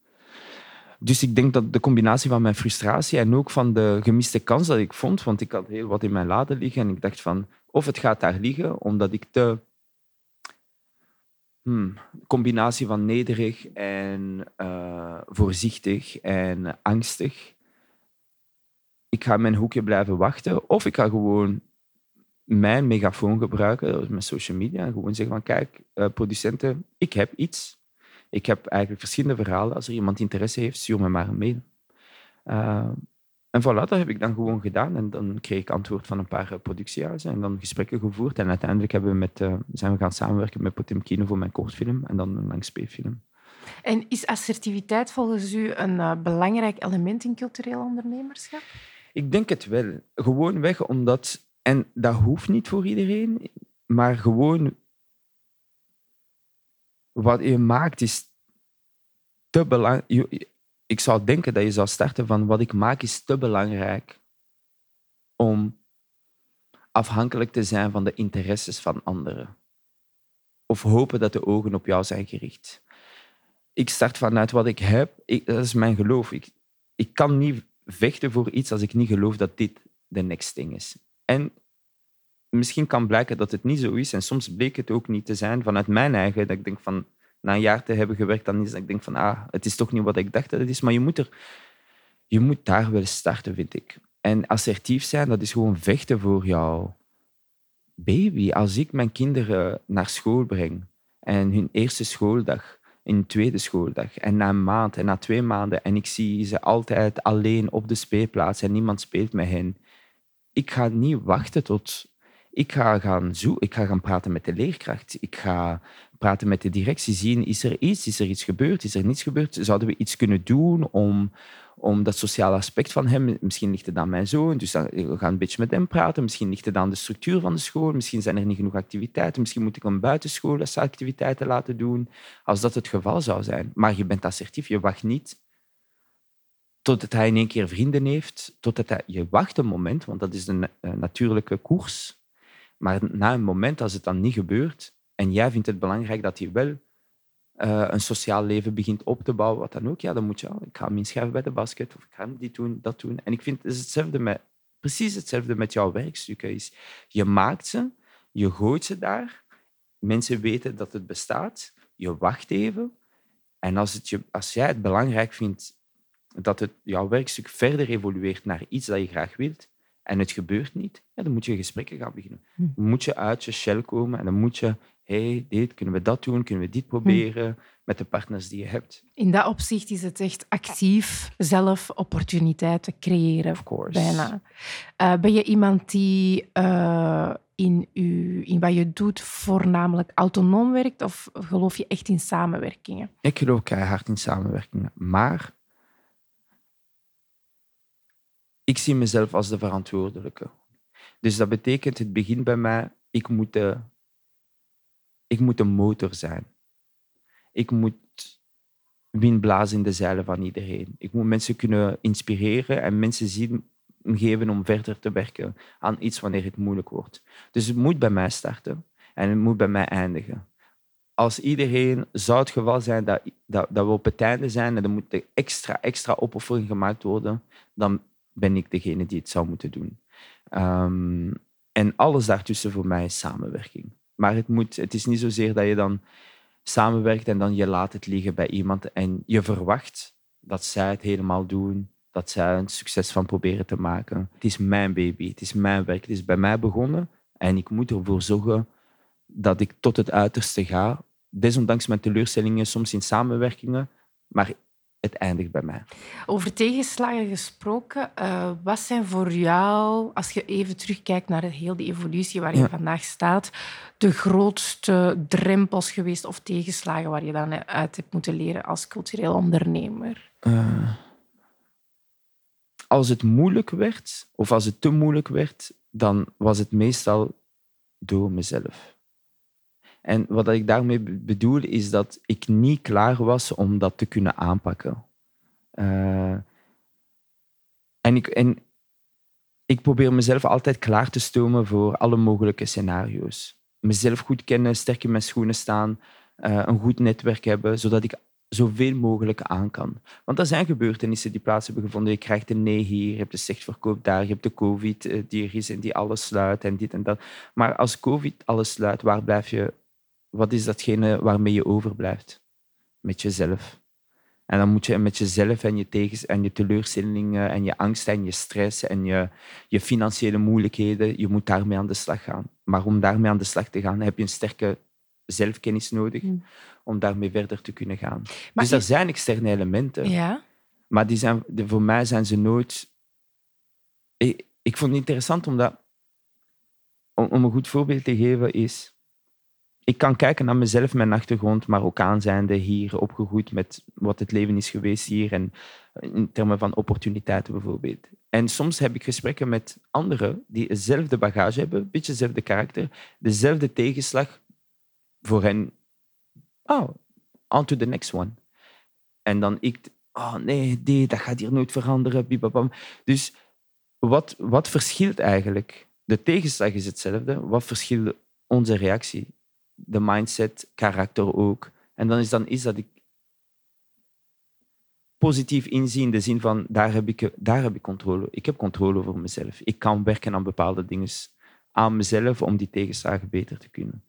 Dus ik denk dat de combinatie van mijn frustratie en ook van de gemiste kans dat ik vond, want ik had heel wat in mijn laden liggen en ik dacht van, of het gaat daar liggen, omdat ik te... Hmm, combinatie van nederig en uh, voorzichtig en angstig. Ik ga mijn hoekje blijven wachten, of ik ga gewoon mijn megafoon gebruiken, mijn social media, en gewoon zeggen van, kijk, uh, producenten, ik heb iets ik heb eigenlijk verschillende verhalen. Als er iemand interesse heeft, stuur me maar een mail. Uh, en voilà, dat heb ik dan gewoon gedaan. En dan kreeg ik antwoord van een paar eh, productiehuizen en dan gesprekken gevoerd. En uiteindelijk hebben we met, uh, zijn we gaan samenwerken met Potemkino voor mijn kortfilm en dan een langspeelfilm. En is assertiviteit volgens u een uh, belangrijk element in cultureel ondernemerschap? Ik denk het wel. Gewoon weg omdat, en dat hoeft niet voor iedereen, maar gewoon wat je maakt is te belangrijk. Ik zou denken dat je zou starten van wat ik maak is te belangrijk om afhankelijk te zijn van de interesses van anderen. Of hopen dat de ogen op jou zijn gericht. Ik start vanuit wat ik heb. Dat is mijn geloof. Ik, ik kan niet vechten voor iets als ik niet geloof dat dit de next thing is. En misschien kan blijken dat het niet zo is. En soms bleek het ook niet te zijn vanuit mijn eigen. Dat ik denk van, na een jaar te hebben gewerkt, dan is dat ik denk van, ah, het is toch niet wat ik dacht dat het is. Maar je moet, er, je moet daar wel starten, vind ik. En assertief zijn, dat is gewoon vechten voor jouw baby. Als ik mijn kinderen naar school breng en hun eerste schooldag, hun tweede schooldag, en na een maand en na twee maanden, en ik zie ze altijd alleen op de speelplaats en niemand speelt met hen, ik ga niet wachten tot ik ga gaan zoeken, ik ga gaan praten met de leerkracht. Ik ga praten met de directie, zien, is er iets, is er iets gebeurd, is er niets gebeurd? Zouden we iets kunnen doen om, om dat sociale aspect van hem, misschien ligt het aan mijn zoon, dus dan, we gaan een beetje met hem praten, misschien ligt het aan de structuur van de school, misschien zijn er niet genoeg activiteiten, misschien moet ik een buitenschoolactiviteiten laten doen, als dat het geval zou zijn. Maar je bent assertief, je wacht niet totdat hij in één keer vrienden heeft, totdat hij, je wacht een moment, want dat is een natuurlijke koers, maar na een moment, als het dan niet gebeurt en jij vindt het belangrijk dat hij wel uh, een sociaal leven begint op te bouwen, wat dan ook, ja, dan moet je, ik ga hem inschrijven bij de basket of ik ga hem doen, dat doen. En ik vind het is hetzelfde met, precies hetzelfde met jouw werkstukken. Is, je maakt ze, je gooit ze daar, mensen weten dat het bestaat, je wacht even en als, het je, als jij het belangrijk vindt dat het, jouw werkstuk verder evolueert naar iets dat je graag wilt, en het gebeurt niet, ja, dan moet je gesprekken gaan beginnen. Hm. Dan moet je uit je shell komen en dan moet je, hey, dit, kunnen we dat doen, kunnen we dit hm. proberen met de partners die je hebt. In dat opzicht is het echt actief zelf opportuniteiten creëren. Of course. Bijna. Uh, ben je iemand die uh, in, u, in wat je doet voornamelijk autonoom werkt of geloof je echt in samenwerkingen? Ik geloof keihard in samenwerkingen, maar ik zie mezelf als de verantwoordelijke. Dus dat betekent, het begint bij mij, ik moet de, ik moet de motor zijn. Ik moet wind blazen in de zeilen van iedereen. Ik moet mensen kunnen inspireren en mensen zien geven om verder te werken aan iets wanneer het moeilijk wordt. Dus het moet bij mij starten en het moet bij mij eindigen. Als iedereen zou het geval zijn dat, dat, dat we op het einde zijn en er moet extra, extra opoffering gemaakt worden, dan ben ik degene die het zou moeten doen. Um, en alles daartussen voor mij is samenwerking. Maar het, moet, het is niet zozeer dat je dan samenwerkt en dan je laat het liggen bij iemand en je verwacht dat zij het helemaal doen, dat zij een succes van proberen te maken. Het is mijn baby, het is mijn werk, het is bij mij begonnen en ik moet ervoor zorgen dat ik tot het uiterste ga. Desondanks mijn teleurstellingen, soms in samenwerkingen, maar het eindigt bij mij. Over tegenslagen gesproken, uh, wat zijn voor jou, als je even terugkijkt naar heel die evolutie waar je vandaag staat, de grootste drempels geweest of tegenslagen waar je dan uit hebt moeten leren als cultureel ondernemer? Uh, als het moeilijk werd, of als het te moeilijk werd, dan was het meestal door mezelf. En wat ik daarmee bedoel, is dat ik niet klaar was om dat te kunnen aanpakken. Uh, en, ik, en ik probeer mezelf altijd klaar te stomen voor alle mogelijke scenario's. Mezelf goed kennen, sterk in mijn schoenen staan, uh, een goed netwerk hebben, zodat ik zoveel mogelijk aan kan. Want er zijn gebeurtenissen die plaats hebben gevonden. Je krijgt een nee hier, je hebt de slechtverkoop daar, je hebt de COVID eh, die er is en die alles sluit en dit en dat. Maar als COVID alles sluit, waar blijf je? Wat is datgene waarmee je overblijft? Met jezelf. En dan moet je met jezelf en je tegens en je teleurstellingen en je angst en je stress en je, je financiële moeilijkheden, je moet daarmee aan de slag gaan. Maar om daarmee aan de slag te gaan, heb je een sterke zelfkennis nodig hmm. om daarmee verder te kunnen gaan. dus er zijn externe elementen, ja. maar die zijn, voor mij zijn ze nooit... Ik, ik vond het interessant omdat, om, om een goed voorbeeld te geven, is ik kan kijken naar mezelf, mijn achtergrond, Marokkaan zijnde, hier opgegroeid met wat het leven is geweest hier en in termen van opportuniteiten bijvoorbeeld. En soms heb ik gesprekken met anderen die hetzelfde bagage hebben, een beetje hetzelfde karakter, dezelfde tegenslag voor hen. Oh, on to the next one. En dan ik, oh nee, die, dat gaat hier nooit veranderen. Bibabam. Dus wat, wat verschilt eigenlijk? De tegenslag is hetzelfde. Wat verschilt onze reactie? De mindset, karakter ook. En dan is dan iets dat ik positief inzie in de zin van daar heb ik, daar heb ik controle. Ik heb controle over mezelf. Ik kan werken aan bepaalde dingen aan mezelf om die tegenslagen beter te kunnen.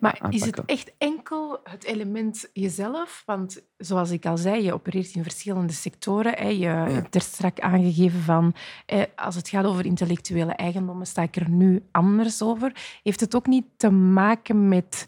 Maar is het echt enkel het element jezelf? Want zoals ik al zei, je opereert in verschillende sectoren. Je hebt er straks aangegeven van, als het gaat over intellectuele eigendommen, sta ik er nu anders over. Heeft het ook niet te maken met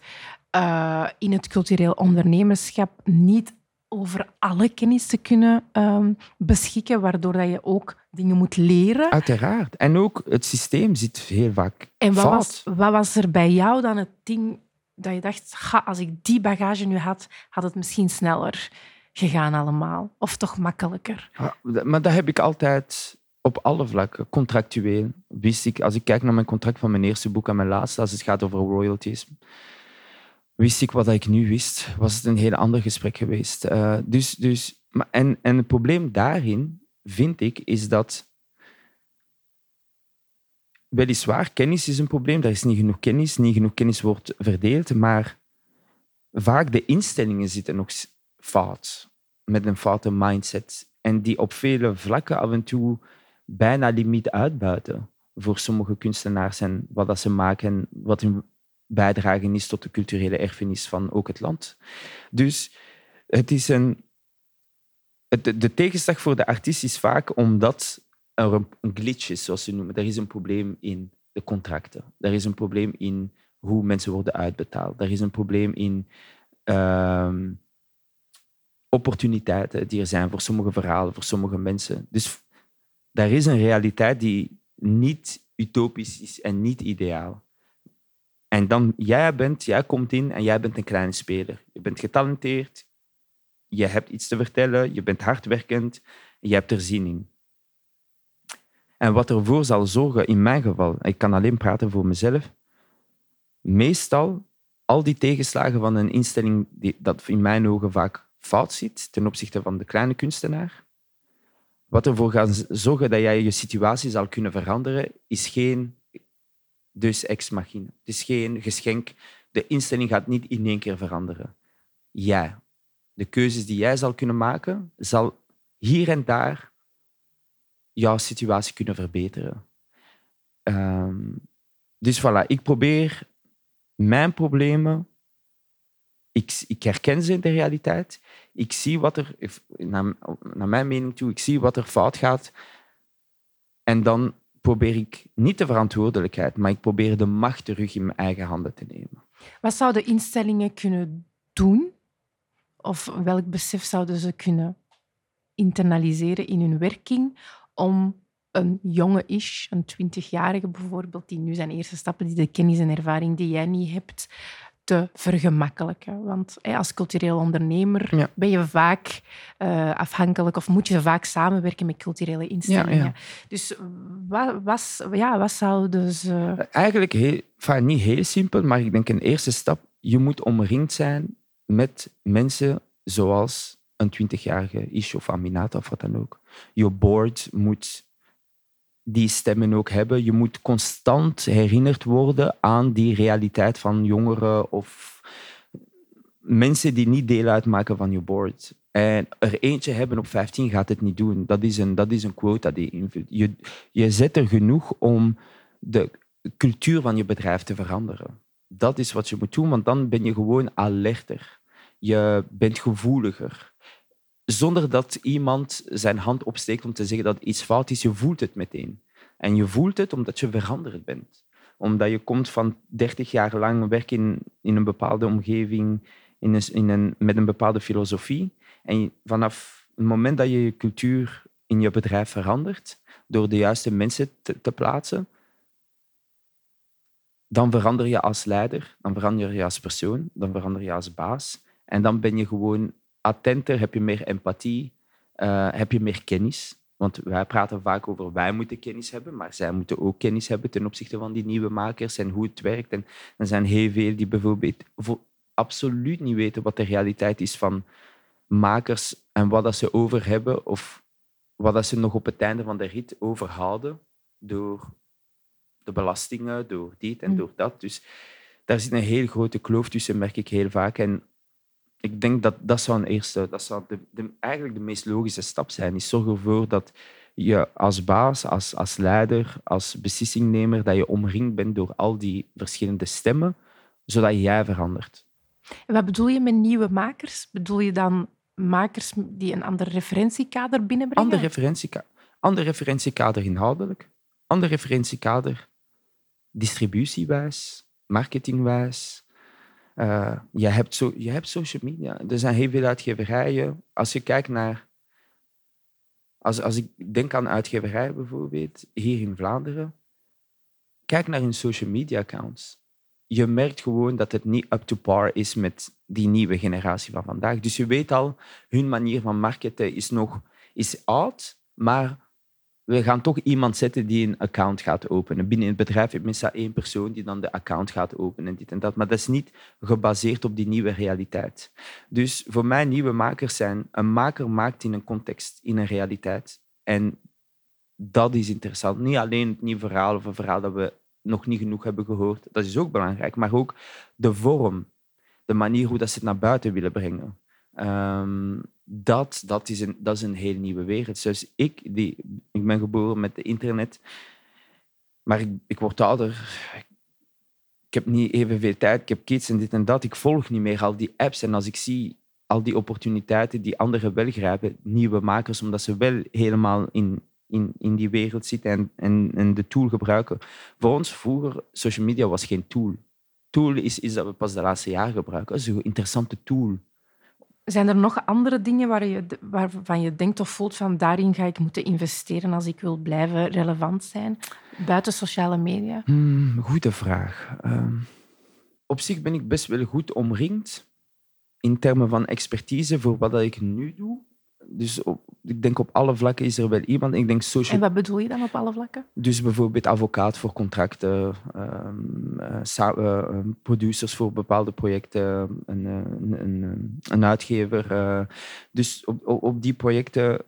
uh, in het cultureel ondernemerschap niet over alle kennis te kunnen um, beschikken, waardoor dat je ook dingen moet leren. Uiteraard. En ook het systeem zit heel vaak En wat, was, wat was, er bij jou dan het ding dat je dacht, ga, als ik die bagage nu had, had het misschien sneller gegaan allemaal. Of toch makkelijker. Ja, maar dat heb ik altijd op alle vlakken. Contractueel wist ik, als ik kijk naar mijn contract van mijn eerste boek en mijn laatste, als het gaat over royalties, wist ik wat ik nu wist, was het een heel ander gesprek geweest. Uh, dus, dus, en, en het probleem daarin, vind ik, is dat weliswaar, kennis is een probleem. Er is niet genoeg kennis, niet genoeg kennis wordt verdeeld, maar vaak de instellingen zitten nog fout, met een foute mindset. En die op vele vlakken af en toe bijna limiet uitbuiten voor sommige kunstenaars en wat dat ze maken, wat hun bijdragen is tot de culturele erfenis van ook het land. Dus het is een. De, tegenslag voor de artiest is vaak omdat er een, glitch is, zoals ze noemen. Er is een probleem in de contracten. Er is een probleem in hoe mensen worden uitbetaald. Er is een probleem in uh, opportuniteiten die er zijn voor sommige verhalen, voor sommige mensen. Dus daar is een realiteit die niet utopisch is en niet ideaal. En dan, jij bent, jij komt in en jij bent een kleine speler. Je bent getalenteerd, je hebt iets te vertellen, je bent hardwerkend, je hebt er zin in. En wat ervoor zal zorgen, in mijn geval, ik kan alleen praten voor mezelf, meestal al die tegenslagen van een instelling die, dat in mijn ogen vaak fout zit ten opzichte van de kleine kunstenaar, wat ervoor gaat zorgen dat jij je situatie zal kunnen veranderen, is geen dus ex machine. Het is geen geschenk. De instelling gaat niet in één keer veranderen. Jij. De keuzes die jij zal kunnen maken, zal hier en daar jouw situatie kunnen verbeteren. Um, dus voilà, ik probeer mijn problemen, ik, ik herken ze in de realiteit, ik zie wat er, naar, naar mijn mening toe, ik zie wat er fout gaat en dan probeer ik niet de verantwoordelijkheid, maar ik probeer de macht terug in mijn eigen handen te nemen. Wat zouden instellingen kunnen doen? Of welk besef zouden ze kunnen internaliseren in hun werking om een jonge ish, een twintigjarige bijvoorbeeld, die nu zijn eerste stappen, die de kennis en ervaring die jij niet hebt, te vergemakkelijken. Want als cultureel ondernemer ben je vaak uh, afhankelijk of moet je vaak samenwerken met culturele instellingen. Dus wat, was, ja, wat zouden ze... Eigenlijk heel, niet heel simpel, maar ik denk een eerste stap, je moet omringd zijn met mensen zoals een twintigjarige Ish of Aminata of wat dan ook. Je board moet die stemmen ook hebben. Je moet constant herinnerd worden aan die realiteit van jongeren of mensen die niet deel uitmaken van je board. En er eentje hebben op 15 gaat het niet doen. Dat is een, dat is een quota die je invult. Je, je zet er genoeg om de cultuur van je bedrijf te veranderen. Dat is wat je moet doen, want dan ben je gewoon alerter. Je bent gevoeliger. Zonder dat iemand zijn hand opsteekt om te zeggen dat iets fout is, je voelt het meteen. En je voelt het omdat je veranderd bent. Omdat je komt van 30 jaar lang werken in, in een bepaalde omgeving, in een, in een, met een bepaalde filosofie. En vanaf het moment dat je je cultuur in je bedrijf verandert, door de juiste mensen te, te plaatsen, dan verander je als leider, dan verander je als persoon, dan verander je als baas. En dan ben je gewoon attenter, heb je meer empathie, uh, heb je meer kennis. Want wij praten vaak over wij moeten kennis hebben, maar zij moeten ook kennis hebben ten opzichte van die nieuwe makers en hoe het werkt. En er zijn heel veel die bijvoorbeeld absoluut niet weten wat de realiteit is van makers en wat dat ze over hebben of wat dat ze nog op het einde van de rit overhouden door de belastingen, door dit en mm. door dat. Dus daar zit een heel grote kloof tussen, merk ik heel vaak. En ik denk dat dat zou een eerste, dat zou de, de, eigenlijk de meest logische stap zijn. Is zorg ervoor dat je als baas, als, als leider, als beslissingnemer, dat je omringd bent door al die verschillende stemmen, zodat jij verandert. En wat bedoel je met nieuwe makers? Bedoel je dan makers die een ander referentiekader binnenbrengen? Ander referentiekader, ander referentiekader inhoudelijk, ander referentiekader distributiewijs, marketingwijs. Uh, je, hebt zo, je hebt social media. Er zijn heel veel uitgeverijen. Als je kijkt naar... Als, als ik denk aan uitgeverijen bijvoorbeeld, hier in Vlaanderen, kijk naar hun social media accounts. Je merkt gewoon dat het niet up to par is met die nieuwe generatie van vandaag. Dus je weet al, hun manier van marketen is nog is oud, maar we gaan toch iemand zetten die een account gaat openen. Binnen het bedrijf heb je één persoon die dan de account gaat openen. Dit en dat. Maar dat is niet gebaseerd op die nieuwe realiteit. Dus voor mij, nieuwe makers zijn... Een maker maakt in een context, in een realiteit. En dat is interessant. Niet alleen het nieuwe verhaal of een verhaal dat we nog niet genoeg hebben gehoord. Dat is ook belangrijk. Maar ook de vorm. De manier hoe dat ze het naar buiten willen brengen. Um, dat, dat, is een, dat is een heel nieuwe wereld. Dus ik, die, ik ben geboren met het internet, maar ik, ik word ouder. Ik heb niet evenveel tijd, ik heb kids en dit en dat. Ik volg niet meer al die apps. En als ik zie al die opportuniteiten die anderen wel grijpen, nieuwe makers, omdat ze wel helemaal in, in, in die wereld zitten en, en, en de tool gebruiken. Voor ons vroeger, social media was geen tool. Tool is is dat we pas de laatste jaren gebruiken. Dat is een interessante tool. Zijn er nog andere dingen waar je, waarvan je denkt of voelt van daarin ga ik moeten investeren als ik wil blijven relevant zijn, buiten sociale media? Hmm, goede vraag. Ehm, op zich ben ik best wel goed omringd in termen van expertise voor wat ik nu doe dus ik denk op alle vlakken is er wel iemand. Ik denk social... En wat bedoel je dan op alle vlakken? Dus bijvoorbeeld advocaat voor contracten, um, uh, producers voor bepaalde projecten, een, een, een uitgever. dus op, op die projecten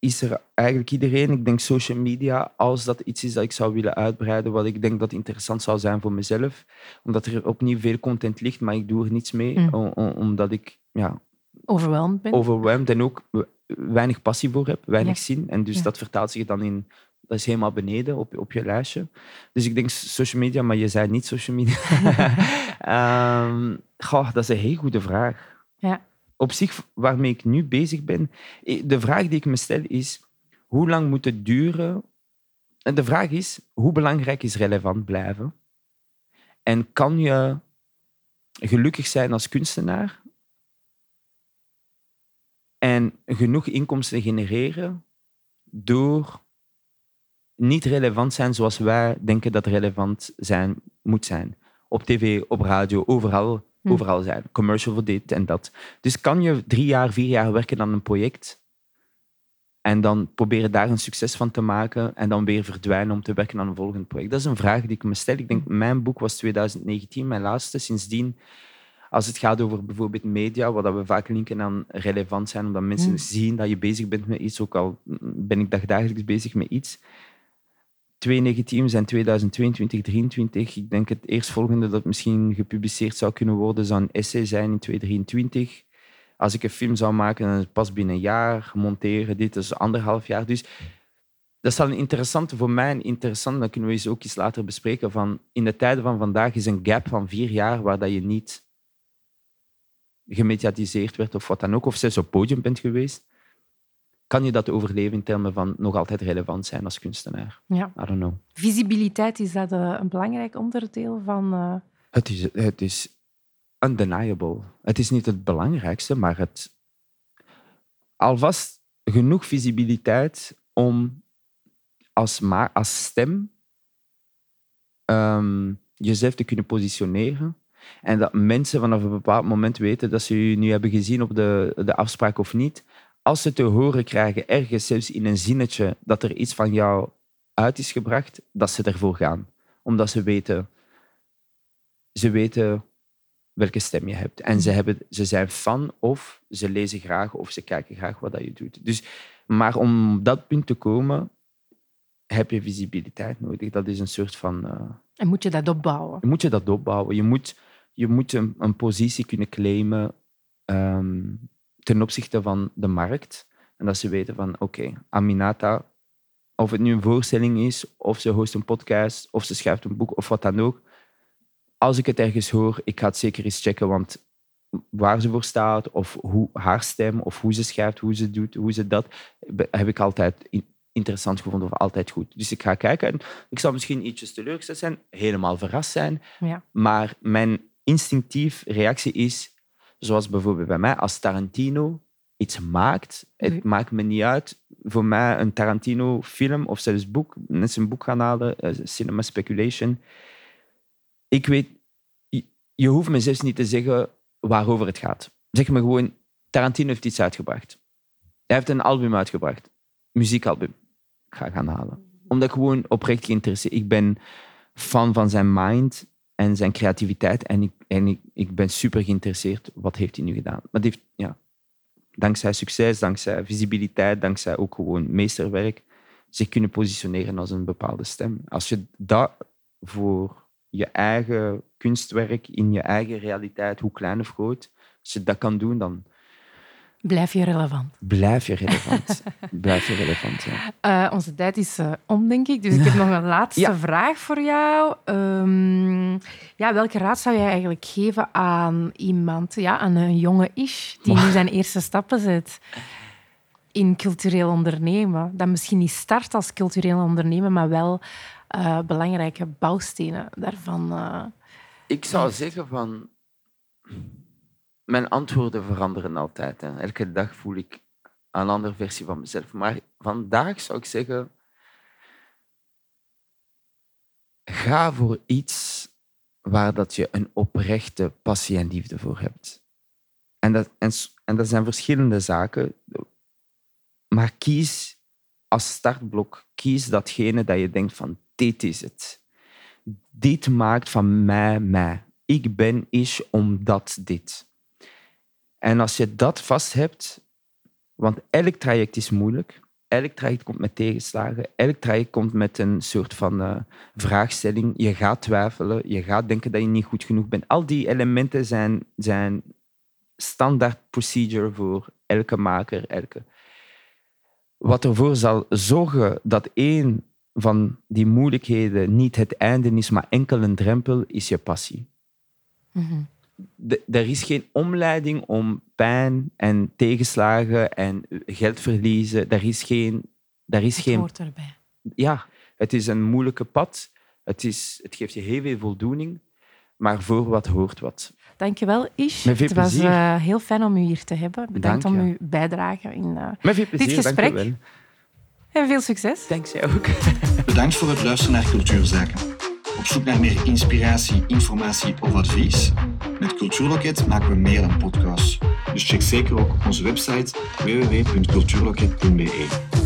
is er eigenlijk iedereen. Ik denk social media, als dat iets is dat ik zou willen uitbreiden, wat ik denk dat interessant zou zijn voor mezelf, omdat er opnieuw veel content ligt, maar ik doe er niets mee, mm. omdat ik ja, overweldigd ben. Overweldigd en ook weinig passie voor heb, weinig zin. En dus dat vertaalt zich dan in... Dat is helemaal beneden op, op je lijstje. Dus ik denk social media, maar je zei niet social media. um, goh, dat is een heel goede vraag. Ja. Op zich, waarmee ik nu bezig ben... De vraag die ik me stel is, hoe lang moet het duren... En de vraag is, hoe belangrijk is relevant blijven? En kan je gelukkig zijn als kunstenaar en genoeg inkomsten genereren door niet relevant zijn zoals wij denken dat relevant zijn moet zijn. Op tv, op radio, overal, hm. overal zijn. Commercial voor dit en dat. Dus kan je drie jaar, vier jaar werken aan een project en dan proberen daar een succes van te maken en dan weer verdwijnen om te werken aan een volgend project? Dat is een vraag die ik me stel. Ik denk, hm. mijn boek was 2019, mijn laatste. Sindsdien als het gaat over bijvoorbeeld media, wat we vaak linken aan relevant zijn, omdat mensen mm. zien dat je bezig bent met iets, ook al ben ik dagelijks bezig met iets. twee negatiefs en 2022, 2023. Ik denk het eerstvolgende dat misschien gepubliceerd zou kunnen worden, zou een essay zijn in 2023. Als ik een film zou maken, dan is het pas binnen een jaar monteren. Dit is anderhalf jaar. Dus dat is al een interessante, voor mij een interessant, dat kunnen we eens ook eens later bespreken, van in de tijden van vandaag is een gap van vier jaar waar dat je niet gemediatiseerd werd of wat dan ook, of zelfs op podium bent geweest, kan je dat overleven in termen van nog altijd relevant zijn als kunstenaar. Ja. I don't know. Visibiliteit, is dat eh, een belangrijk onderdeel van... eh, Het is, het is undeniable. Het is niet het belangrijkste, maar het alvast genoeg visibiliteit om als, ma als stem ehm, jezelf te kunnen positioneren. En dat mensen vanaf een bepaald moment weten dat ze je nu hebben gezien op de, de afspraak of niet. Als ze te horen krijgen, ergens zelfs in een zinnetje, dat er iets van jou uit is gebracht, dat ze ervoor gaan. Omdat ze weten, ze weten welke stem je hebt. En ze, hebben, ze zijn fan of ze lezen graag of ze kijken graag wat dat je doet. Dus, maar om op dat punt te komen, heb je visibiliteit nodig. Dat is een soort van... eh, en moet je dat opbouwen? moet je dat opbouwen. Je moet, je moet een, een positie kunnen claimen ehm, ten opzichte van de markt. En dat ze weten van, oké, Aminata, of het nu een voorstelling is, of ze host een podcast, of ze schrijft een boek, of wat dan ook. Als ik het ergens hoor, ik ga het zeker eens checken, want waar ze voor staat, of hoe haar stem, of hoe ze schrijft, hoe ze doet, hoe ze dat, heb ik altijd in- interessant gevonden of altijd goed. Dus ik ga kijken en ik zal misschien ietsjes teleurgesteld zijn, helemaal verrast zijn, Ja. maar mijn instinctief reactie is, zoals bijvoorbeeld bij mij, als Tarantino iets maakt, het Nee. maakt me niet uit. Voor mij een Tarantino-film of zelfs boek, net een boek gaan halen, eh, Cinema Speculation. Ik weet, je, je hoeft me zelfs niet te zeggen waarover het gaat. Zeg me gewoon, Tarantino heeft iets uitgebracht. Hij heeft een album uitgebracht, muziekalbum. Ik ga gaan halen. Omdat ik gewoon oprecht geïnteresseerd Ik ben fan van zijn mind en zijn creativiteit. En ik, en ik, ik ben super geïnteresseerd. Wat heeft hij nu gedaan? Maar heeft, ja, dankzij succes, dankzij visibiliteit, dankzij ook gewoon meesterwerk, zich kunnen positioneren als een bepaalde stem. Als je dat voor je eigen kunstwerk, in je eigen realiteit, hoe klein of groot, als je dat kan doen, dan Blijf je relevant. blijf je relevant. blijf je relevant, ja. Eh, onze tijd is eh, om, denk ik. Dus ik heb nog een laatste Ja. vraag voor jou. Ehm, ja, welke raad zou jij eigenlijk geven aan iemand, ja, aan een jonge Ish, die nu zijn eerste stappen zet in cultureel ondernemen? Dat misschien niet start als cultureel ondernemen, maar wel eh, belangrijke bouwstenen daarvan. Ik zou zeggen van... Mijn antwoorden veranderen altijd. Hè. Elke dag voel ik een andere versie van mezelf. Maar vandaag zou ik zeggen... Ga voor iets waar dat je een oprechte passie en liefde voor hebt. En dat, en, en dat zijn verschillende zaken. Maar kies als startblok, kies datgene dat je denkt van dit is het dit maakt van mij mij. Ik ben is omdat dit. En als je dat vast hebt, want elk traject is moeilijk, elk traject komt met tegenslagen, elk traject komt met een soort van eh, vraagstelling. Je gaat twijfelen, je gaat denken dat je niet goed genoeg bent. Al die elementen zijn, zijn standaard procedure voor elke maker, elke. Wat ervoor zal zorgen dat één van die moeilijkheden niet het einde is, maar enkel een drempel, is je passie. De- er is geen omleiding om pijn en tegenslagen en geld verliezen. Er is geen... Er is Het geen hoort erbij. ja, het is een moeilijke pad. Het, is, het geeft je heel veel voldoening, maar voor wat hoort wat. Dankjewel, Ish. Met veel Het was eh, heel fijn om u hier te hebben. Bedankt Dank om uw bijdrage in, eh, Met veel plezier, gesprek. dank je wel. en veel succes. Dank jij ook. Bedankt voor het luisteren naar Cultuurzaken. Op zoek naar meer inspiratie, informatie of advies? Met Cultuurloket maken we meer dan podcasts. Dus check zeker ook onze website www.cultuurloket.be.